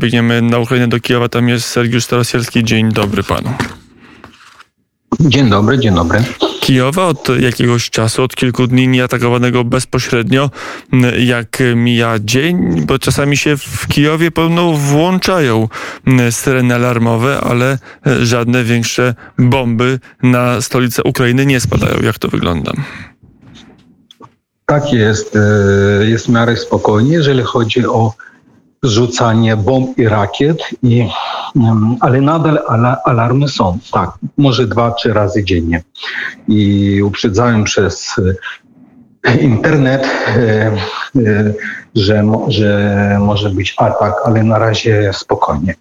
biegniemy na Ukrainę do Kijowa. Tam jest Sergiusz Starosielski. Dzień dobry panu. Dzień dobry, dzień dobry. Kijowa od jakiegoś czasu, od kilku dni nieatakowanego bezpośrednio, jak mija dzień, bo czasami się w Kijowie pełno włączają syreny alarmowe, ale żadne większe bomby na stolicę Ukrainy nie spadają. Jak to wygląda? Tak jest. E, jest w miarę spokojnie, jeżeli chodzi o rzucanie bomb i rakiet, i, ale nadal alarmy są. Tak, może dwa, trzy razy dziennie. I uprzedzają przez e, internet, e, że, że może być atak, ale na razie spokojnie.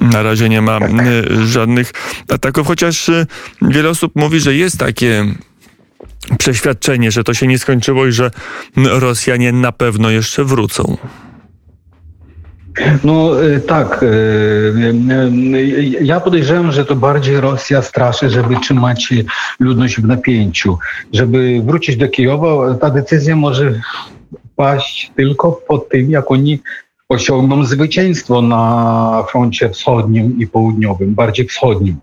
Na razie nie ma tak. żadnych ataków, chociaż wiele osób mówi, że jest takie przeświadczenie, że to się nie skończyło i że Rosjanie na pewno jeszcze wrócą. No e, tak. E, e, ja podejrzewam, że to bardziej Rosja straszy, żeby trzymać ludność w napięciu. Żeby wrócić do Kijowa, ta decyzja może paść tylko po tym, jak oni osiągną zwycięstwo na froncie wschodnim i południowym, bardziej wschodnim.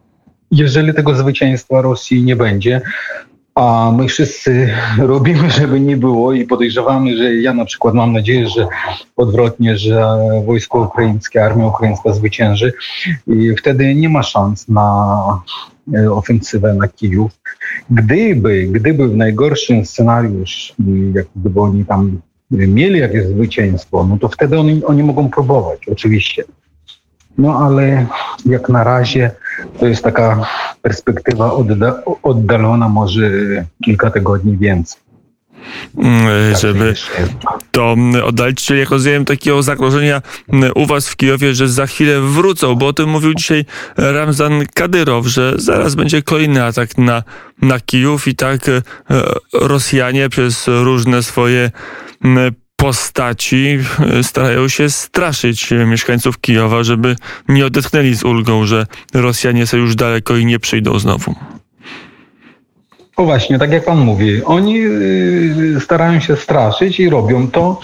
Jeżeli tego zwycięstwa Rosji nie będzie, a my wszyscy robimy, żeby nie było i podejrzewamy, że ja na przykład mam nadzieję, że odwrotnie, że wojsko ukraińskie, armia ukraińska zwycięży i wtedy nie ma szans na e, ofensywę na Kijów. Gdyby, gdyby w najgorszym scenariusz, jak gdyby oni tam mieli jakieś zwycięstwo, no to wtedy oni, oni mogą próbować, oczywiście. No ale jak na razie to jest taka perspektywa odda oddalona, może kilka tygodni więcej. Mm, tak żeby to oddalić, czyli jak rozumiem takiego zagrożenia u was w Kijowie, że za chwilę wrócą, bo o tym mówił dzisiaj Ramzan Kadyrow, że zaraz będzie kolejny atak na, na Kijów i tak e, Rosjanie przez różne swoje postaci e, starają się straszyć mieszkańców Kijowa, żeby nie odetchnęli z ulgą, że Rosjanie są już daleko i nie przyjdą znowu. O właśnie, tak jak pan mówi, oni y, starają się straszyć i robią to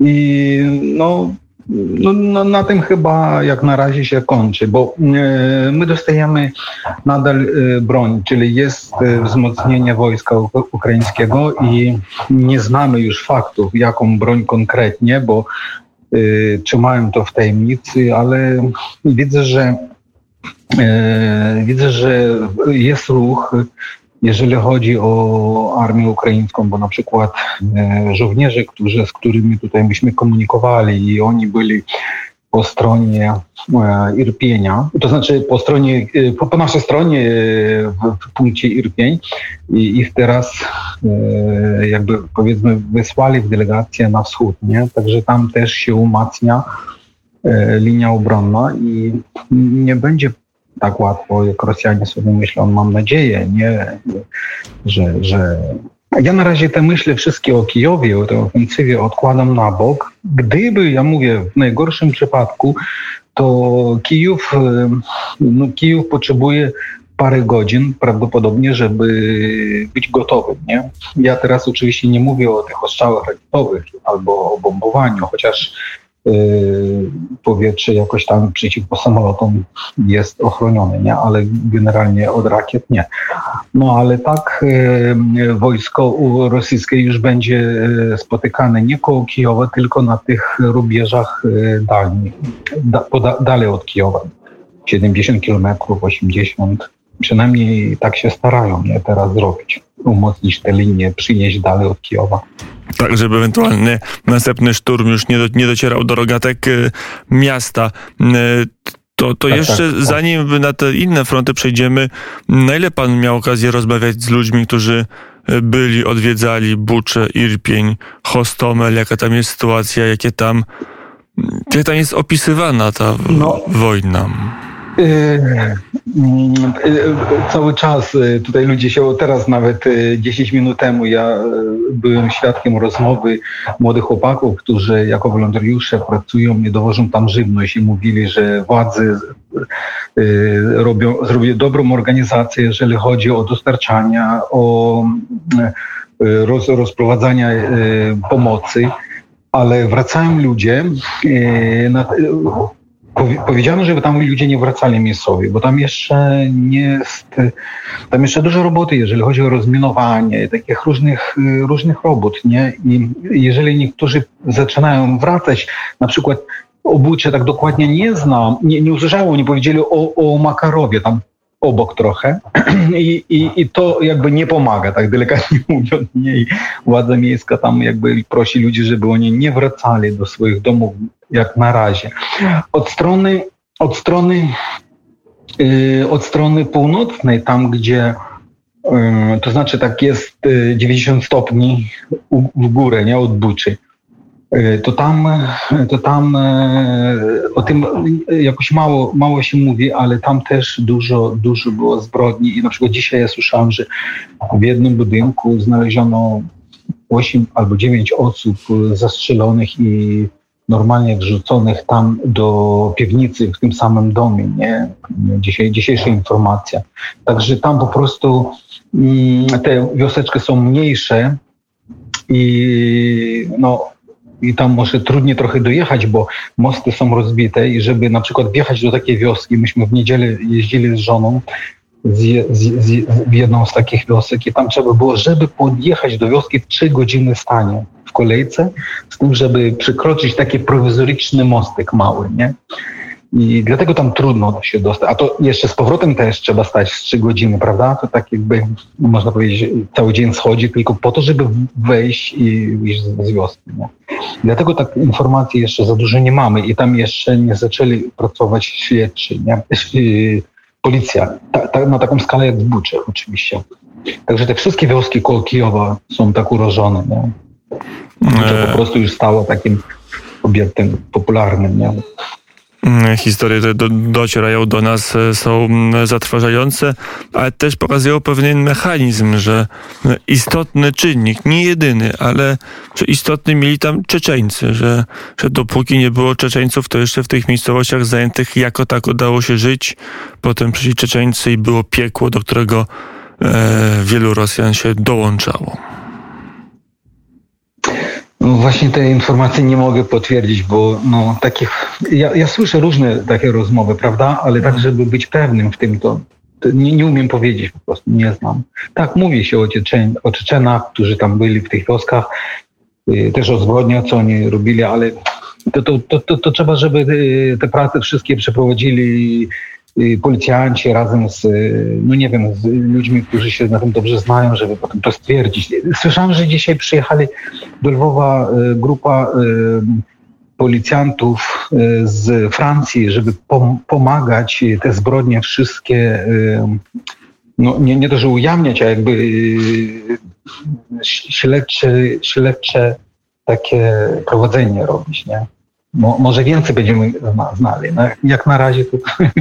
i no no, no, na tym chyba jak na razie się kończy, bo e, my dostajemy nadal e, broń, czyli jest e, wzmocnienie wojska ukraińskiego i nie znamy już faktów, jaką broń konkretnie, bo trzymają to w tajemnicy, ale widzę, że widzę, że jest ruch jeżeli chodzi o armię ukraińską, bo na przykład e, żołnierze, którzy, z którymi tutaj myśmy komunikowali i oni byli po stronie e, Irpienia, to znaczy po stronie, e, po, po naszej stronie w, w punkcie Irpień i ich teraz jakby powiedzmy wysłali w delegację na wschód, nie? Także tam też się umacnia linia obronna i nie będzie tak łatwo, jak Rosjanie sobie myślą, mam nadzieję, nie, że, że... Ja na razie te myśli wszystkie o Kijowie, o tej ofensywie odkładam na bok. Gdyby, ja mówię, w najgorszym przypadku, to Kijów, no Kijów potrzebuje parę godzin prawdopodobnie, żeby być gotowym. Nie? Ja teraz oczywiście nie mówię o tych ostrzałach rakietowych albo o bombowaniu, chociaż powietrze jakoś tam przeciwko samolotom jest ochronione, nie? ale generalnie od rakiet nie. No ale tak y, wojsko rosyjskie już będzie y, spotykane nie koło Kijowa, tylko na tych rubieżach dalnich, da, dalej od Kijowa. 70 kilometrów, 80 przynajmniej tak się starają nie, teraz zrobić, umocnić te linie, przynieść dalej od Kijowa. Tak, żeby ewentualny następny szturm już nie, do, nie docierał do rogatek y, miasta. Y, to, to tak, jeszcze tak, zanim na te inne fronty przejdziemy, na ile pan miał okazję rozmawiać z ludźmi, którzy y, byli, odwiedzali Bucze, Irpień, Hostomel, jaka tam jest sytuacja, jakie tam, jak tam jest opisywana ta no. wojna? Y, cały czas y, tutaj ludzie się, teraz nawet 10 y, minut temu ja byłem świadkiem rozmowy młodych chłopaków, którzy jako wolontariusze pracują i dowożą tam żywność i mówili, że władze robią, zrobiły dobrą organizację, jeżeli chodzi o dostarczania, o roz, rozprowadzania pomocy ale wracają ludzie. Powiedziano, żeby tam ludzie nie wracali miejscowi, bo tam jeszcze nie jest, tam jeszcze dużo roboty, jeżeli chodzi o rozminowanie, takich różnych, różnych robót, nie? I jeżeli niektórzy zaczynają wracać, na przykład obucie tak dokładnie nie znam, nie, nie usłyszałem, nie powiedzieli o, o Makarowie, tam obok trochę I, i, i to jakby nie pomaga, tak delikatnie mówiąc. Nie? Władza miejska tam jakby prosi ludzi, żeby oni nie wracali do swoich domów jak na razie. Od strony, od strony, yy, od strony północnej, tam gdzie yy, to znaczy tak jest yy, 90 stopni w górę, nie od Buczy, to tam, to tam o tym jakoś mało, mało się mówi, ale tam też dużo, dużo było zbrodni i na przykład dzisiaj ja słyszałem, że w jednym budynku znaleziono 8 albo 9 osób zastrzelonych i normalnie wrzuconych tam do piwnicy w tym samym domie, nie? Dzisiaj, dzisiejsza informacja. Także tam po prostu mm, te wioseczki są mniejsze i no, i tam może trudniej trochę dojechać, bo mosty są rozbite i żeby na przykład wjechać do takiej wioski, myśmy w niedzielę jeździli z żoną z, z, z, w jedną z takich wiosek i tam trzeba było, żeby podjechać do wioski w trzy godziny stanie kolejce, z tym, żeby przekroczyć taki prowizoryczny mostek mały, nie? I dlatego tam trudno się dostać. A to jeszcze z powrotem też trzeba stać z trzy godziny, prawda? To tak jakby, można powiedzieć, cały dzień schodzi tylko po to, żeby wejść i wyjść z wioski. Nie? Dlatego tak informacji jeszcze za dużo nie mamy i tam jeszcze nie zaczęli pracować śledczy, nie? Y, policja. Ta, ta, na taką skalę jak w Bucze oczywiście. Także te wszystkie wioski koło Kijowa są tak urożone. Nie? To po prostu już stało takim obiektem popularnym. Nie? Historie, które do, docierają do nas e, są zatrważające, ale też pokazują pewien mechanizm, że istotny czynnik, nie jedyny, ale że istotny mieli tam Czeczeńcy, że, że dopóki nie było Czeczeńców, to jeszcze w tych miejscowościach zajętych jako tak udało się żyć. Potem przyszli Czeczeńcy i było piekło, do którego e, wielu Rosjan się dołączało. No właśnie te informacje nie mogę potwierdzić, bo no, takich, ja, ja słyszę różne takie rozmowy, prawda, ale tak, żeby być pewnym w tym, to, to nie, nie, umiem powiedzieć, po prostu nie znam. Tak, mówi się o, Czeczen, o Czeczenach, którzy tam byli w tych wioskach, y, też o zbrodniach, co oni robili, ale to, to, to, to, to trzeba, żeby y, te prace wszystkie przeprowadzili policjanci razem z, y, no nie wiem, z ludźmi, którzy się na tym dobrze znają, żeby potem to stwierdzić. Słyszałem, że dzisiaj przyjechali do Lwowa y, grupa policjantów z Francji, żeby pomagać te zbrodnie wszystkie, no nie, nie to, że ujawniać, a jakby śledcze, śledcze takie prowadzenie robić, nie? Mo, może więcej będziemy znali. No, jak na razie to.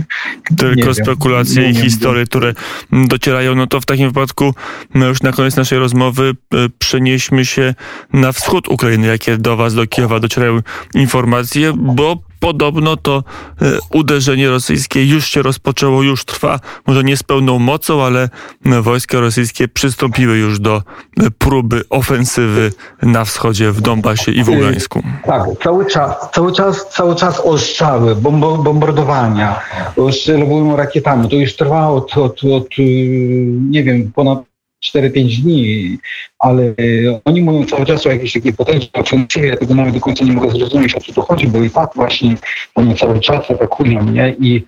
Tylko spekulacje i historie, które docierają. No to w takim wypadku, no już na koniec naszej rozmowy, e, przenieśmy się na wschód Ukrainy, jakie do Was, do Kijowa docierają informacje, bo podobno to e, uderzenie rosyjskie już się rozpoczęło, już trwa, może nie z pełną mocą, ale e, wojska rosyjskie przystąpiły już do e, próby ofensywy na wschodzie, w Donbasie i w Ługańsku. Tak, cały czas, cały czas, cały czas ostrzały, bombardowania, ostrzelowują rakietami. To już trwa od, od, od nie wiem, ponad 4-5 dni, ale oni mówią cały czas o jakiejś takiej potężnej ofensywie, ja tego nawet do końca nie mogę zrozumieć, o co tu chodzi, bo i tak właśnie oni cały czas atakują mnie i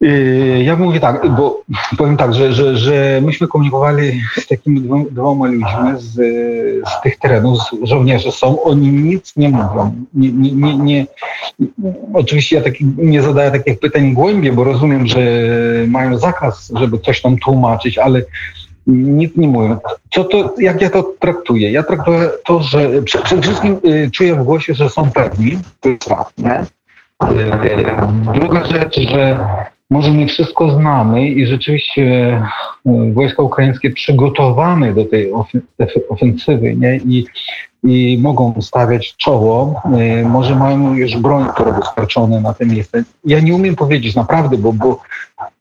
yy, ja mówię tak, bo powiem tak, że, że, że myśmy komunikowali z takimi dwoma ludźmi z, z tych terenów, żołnierze są, oni nic nie mówią. Nie, nie, nie, nie, oczywiście ja taki, nie zadaję takich pytań głębiej, bo rozumiem, że mają zakaz, żeby coś tam tłumaczyć, ale nic nie mówią. Co to, jak ja to traktuję? Ja traktuję to, że przede wszystkim y, czuję w głosie, że są pewni, to jest fakt, nie? Y, druga rzecz, że może nie wszystko znamy i rzeczywiście y, wojska ukraińskie przygotowane do tej ofensywy nie? I, i mogą stawiać czoło, może mają już broń, która dostarczone na te miejsce. Ja nie umiem powiedzieć naprawdę, bo, bo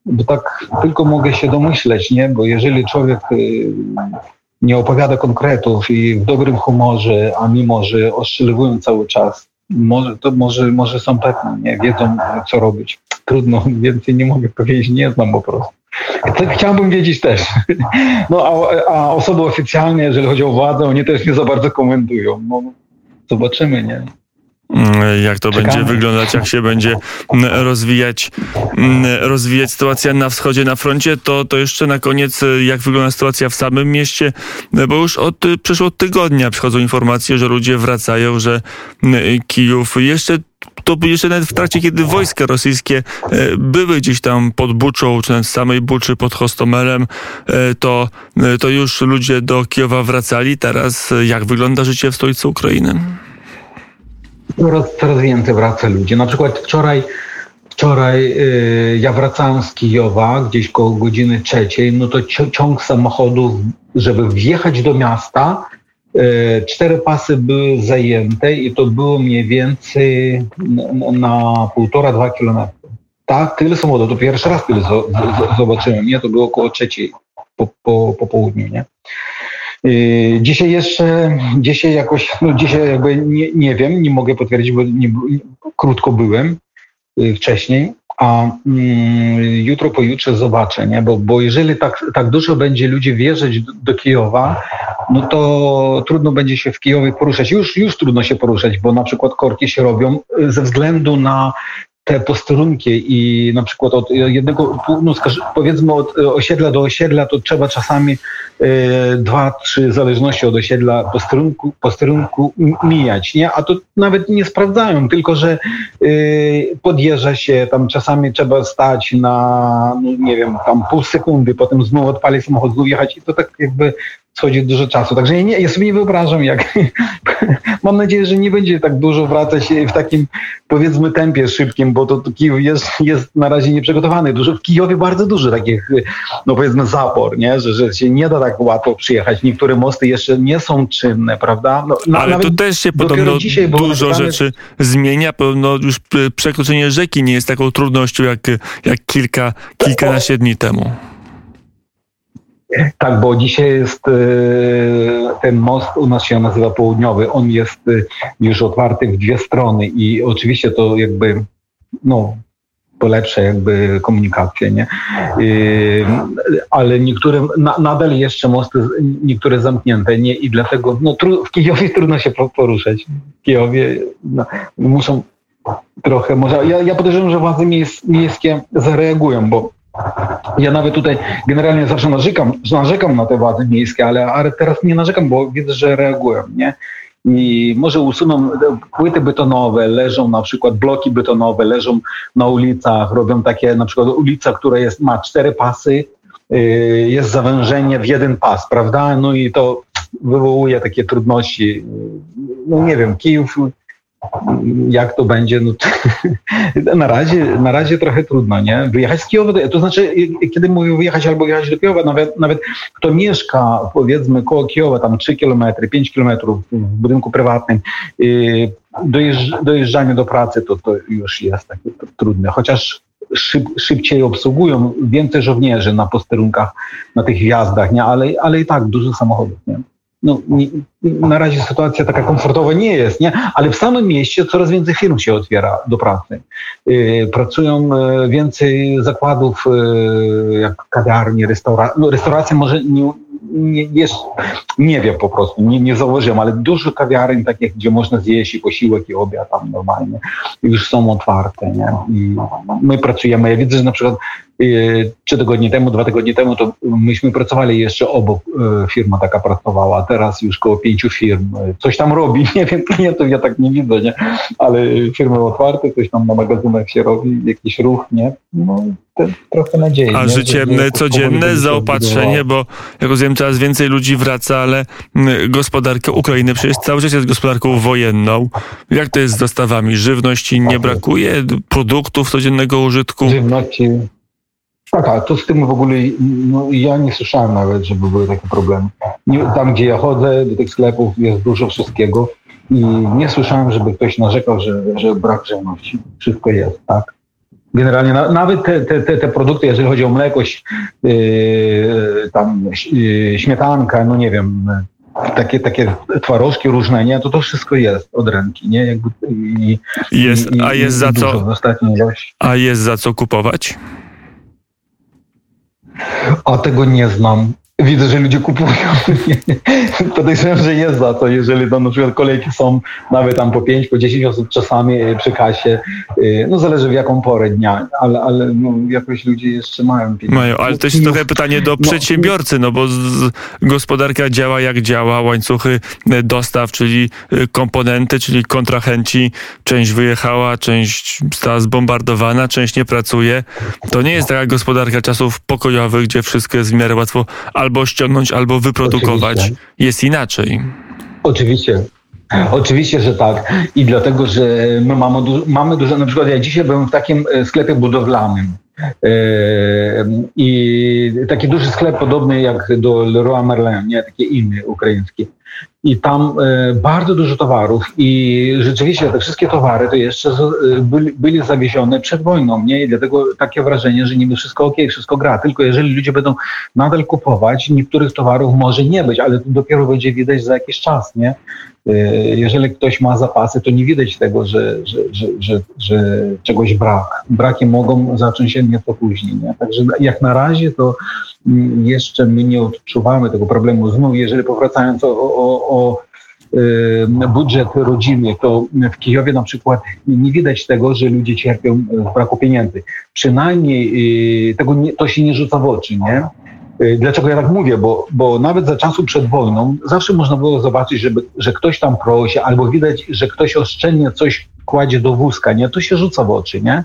bo tak tylko mogę się domyśleć, nie? Bo jeżeli człowiek y, nie opowiada konkretów i w dobrym humorze, a mimo, że ostrzeliwują cały czas, może, to może, może są pewne, nie wiedzą, co robić. Trudno, więcej nie mogę powiedzieć, nie znam po prostu. Chciałbym wiedzieć też. No, a, a osoby oficjalne, jeżeli chodzi o władzę, oni też nie za bardzo komentują. No, zobaczymy, nie? Mm, jak to Czekamy. będzie wyglądać, jak się będzie mm, rozwijać, mm, rozwijać sytuacja na wschodzie, na froncie, to, to jeszcze na koniec, jak wygląda sytuacja w samym mieście, bo już od przeszło tygodnia przychodzą informacje, że ludzie wracają, że Kijów jeszcze to jeszcze nawet w trakcie, kiedy wojska rosyjskie e, były gdzieś tam pod Buczą, czy nawet samej Buczy pod Hostomelem, e, to, e, to już ludzie do Kijowa wracali. Teraz jak wygląda życie w stolicy Ukrainy? Coraz, coraz więcej wraca ludzi. Na przykład wczoraj Wczoraj ja wracałem z Kijowa gdzieś koło godziny trzeciej, no to ciąg samochodów, żeby wjechać do miasta, cztery pasy były zajęte i to było mniej więcej na, na półtora, dwa kilometry. Tak, tyle samochodów, to pierwszy raz tyle zobaczyłem, nie? To było około trzeciej po, po, po południu, nie? Y, dzisiaj jeszcze, dzisiaj jakoś, no dzisiaj jakby nie, nie wiem, nie mogę potwierdzić, bo nie, krótko byłem y, wcześniej, a mm, jutro pojutrze zobaczę, nie? Bo, bo jeżeli tak, tak dużo będzie ludzi wjeżdżać do, do Kijowa, no to trudno będzie się w Kijowie poruszać. Już, już trudno się poruszać, bo na przykład korki się robią ze względu na te posterunki i na przykład od jednego, no powiedzmy od osiedla do osiedla, to trzeba czasami e, dwa, trzy w zależności od osiedla posterunku, posterunku mijać, nie? A to nawet nie sprawdzają, tylko że e, podjeżdża się, tam czasami trzeba stać na, no nie wiem, tam pół sekundy, potem znowu odpalić samochód, jechać i to tak jakby schodzi dużo czasu. Także ja, nie, ja sobie nie wyobrażam, jak. Mam nadzieję, że nie będzie tak dużo wracać w takim, powiedzmy, tempie szybkim, bo to, to Kijów jest, jest na razie nieprzygotowany. Dużo, w Kijowie bardzo dużo takich, no powiedzmy, zapor, nie? Że, że się nie da tak łatwo przyjechać. Niektóre mosty jeszcze nie są czynne, prawda? No, Ale tu też się podobno dużo rzeczy zmienia. Podobno już przekroczenie rzeki nie jest taką trudnością jak, jak kilka, kilkanaście dni temu. Tak, bo dzisiaj jest e, ten most, u nas się nazywa południowy, on jest e, już otwarty w dwie strony i oczywiście to jakby, no, polepsza jakby komunikację, nie? Ale niektóre, nadal jeszcze mosty, niektóre zamknięte, nie? I dlatego, no, w Kijowie trudno się poruszać. W Kijowie no, muszą trochę, może, ja, ja podejrzewam, że władze miejskie zareagują, bo ja nawet tutaj generalnie zawsze narzekam, narzekam na te władze miejskie, ale, ale teraz nie narzekam, bo widzę, że reagują, nie? I może usuną płyty betonowe, leżą na przykład bloki betonowe, leżą na ulicach, robią takie na przykład ulica, która jest, ma cztery pasy, yy, jest zawężenie w jeden pas, prawda? No i to wywołuje takie trudności. No nie wiem, Kijów jak to będzie, no to na, razie, na razie trochę trudno, nie? Wyjechać z Kijowa, to znaczy, kiedy mówię wyjechać albo jechać do Kijowa, nawet, nawet kto mieszka, powiedzmy, koło Kijowa, tam 3 km, 5 km w budynku prywatnym, yy, dojeżdż, dojeżdżanie do pracy, to, to już jest takie trudne, chociaż szyb, szybciej obsługują, więcej żołnierzy na posterunkach, na tych wjazdach, nie? Ale, ale i tak dużo samochodów, nie? No, nie, na razie sytuacja taka komfortowa nie jest, nie? ale w samym mieście coraz więcej firm się otwiera do pracy. Yy, pracują yy, więcej zakładów, yy, jak kawiarnie, restauracje. No, restauracje może nie, nie, jest, nie wiem po prostu, nie, nie zauważyłem, ale dużo kawiarni takich, gdzie można zjeść i posiłek i obiad tam normalnie, już są otwarte, nie? I my pracujemy, ja widzę, że na przykład trzy tygodnie temu, dwa tygodnie temu, to myśmy pracowali jeszcze obok, e, firma taka pracowała, a teraz już koło pięciu firm. Coś tam robi, nie wiem, klientów ja tak nie widzę, nie? Ale firmy otwarte, coś tam na magazynach się robi, jakiś ruch, nie? No, trochę nadziei. A nie? życie że, codzienne, zaopatrzenie, bo jak rozumiem, coraz więcej ludzi wraca, ale gospodarka Ukrainy przecież cały czas jest gospodarką wojenną. Jak to jest z dostawami? Żywności nie brakuje? Produktów codziennego użytku? Żywności tak, ale to z tym w ogóle no, ja nie słyszałem nawet, żeby były takie problemy. Nie, tam, gdzie ja chodzę, do tych sklepów jest dużo wszystkiego i nie słyszałem, żeby ktoś narzekał, że, że brak żywności. Wszystko jest, tak? Generalnie na, nawet te, te, te, produkty, jeżeli chodzi o mleko, yy, tam yy, śmietanka, no nie wiem, takie, takie twarożki różne, nie, to to wszystko jest od ręki, nie, jakby i, jest, i, a jest za co a jest za co kupować? A tego nie znam. Widzę, że ludzie kupują. Podejrzewam, że jest za to, jeżeli tam na przykład kolejki są nawet tam po 5, po 10 osób czasami e, przy kasie. E, no zależy w jaką porę dnia, ale, ale no, jakoś ludzie jeszcze mają pieniądze. Mają, ale to jest trochę pytanie do no, przedsiębiorcy, no bo z, gospodarka działa jak działa, łańcuchy e, dostaw, czyli komponenty, czyli kontrahenci, część wyjechała, część została zbombardowana, część nie pracuje. To nie jest taka gospodarka czasów pokojowych, gdzie wszystko jest w miarę łatwo albo ściągnąć, albo wyprodukować. Oczywiście. Jest inaczej. Oczywiście. Oczywiście, że tak. I dlatego, że my mamy, du mamy dużo, na przykład ja dzisiaj byłem w takim e, sklepie budowlanym. E, I taki duży sklep podobny jak do Leroy Merlin, nie taki inny ukraiński i tam e, bardzo dużo towarów i rzeczywiście te wszystkie towary to jeszcze e, byli, byli zawiezione przed wojną, nie? I dlatego takie wrażenie, że niby wszystko ok, wszystko gra, tylko jeżeli ludzie będą nadal kupować, niektórych towarów może nie być, ale to dopiero będzie widać za jakiś czas, nie? E, jeżeli ktoś ma zapasy, to nie widać tego, że, że, że, że, że czegoś brak. Braki mogą zacząć się nieco później, nie? Także jak na razie to jeszcze my nie odczuwamy tego problemu. Znów, jeżeli powracając o, o, o budżet rodziny, to w Kijowie na przykład nie widać tego, że ludzie cierpią z braku pieniędzy. Przynajmniej y, tego nie, to się nie rzuca w oczy, nie? Dlaczego ja tak mówię? Bo, bo nawet za czasu przed wojną zawsze można było zobaczyć, żeby, że ktoś tam prosi, albo widać, że ktoś oszczędnie coś kładzie do wózka, nie? To się rzuca w oczy, nie?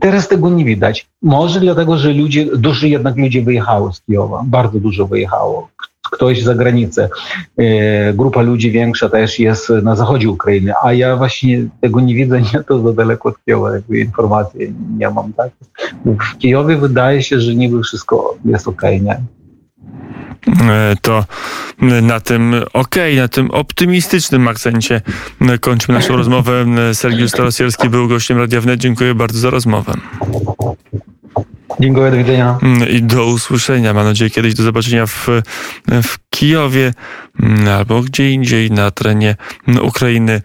Teraz tego nie widać. Może dlatego, że ludzie, dużo jednak ludzi wyjechało z Kijowa, bardzo dużo wyjechało. Ktoś za granicę. E, grupa ludzi większa też jest na zachodzie Ukrainy, a ja właśnie tego nie widzę, nie to za daleko od Kijowa, jakby informacji nie mam, tak? W Kijowie wydaje się, że niby wszystko jest okej, okay, nie? E, to na tym okej, okay, na tym optymistycznym akcencie kończymy naszą rozmowę. Sergiusz Starosierski był gościem Radia Wnet. Dziękuję bardzo za rozmowę. Dziękuję, do widzenia. I do usłyszenia. Mam nadzieję kiedyś do zobaczenia w, w Kijowie albo gdzie indziej na terenie Ukrainy.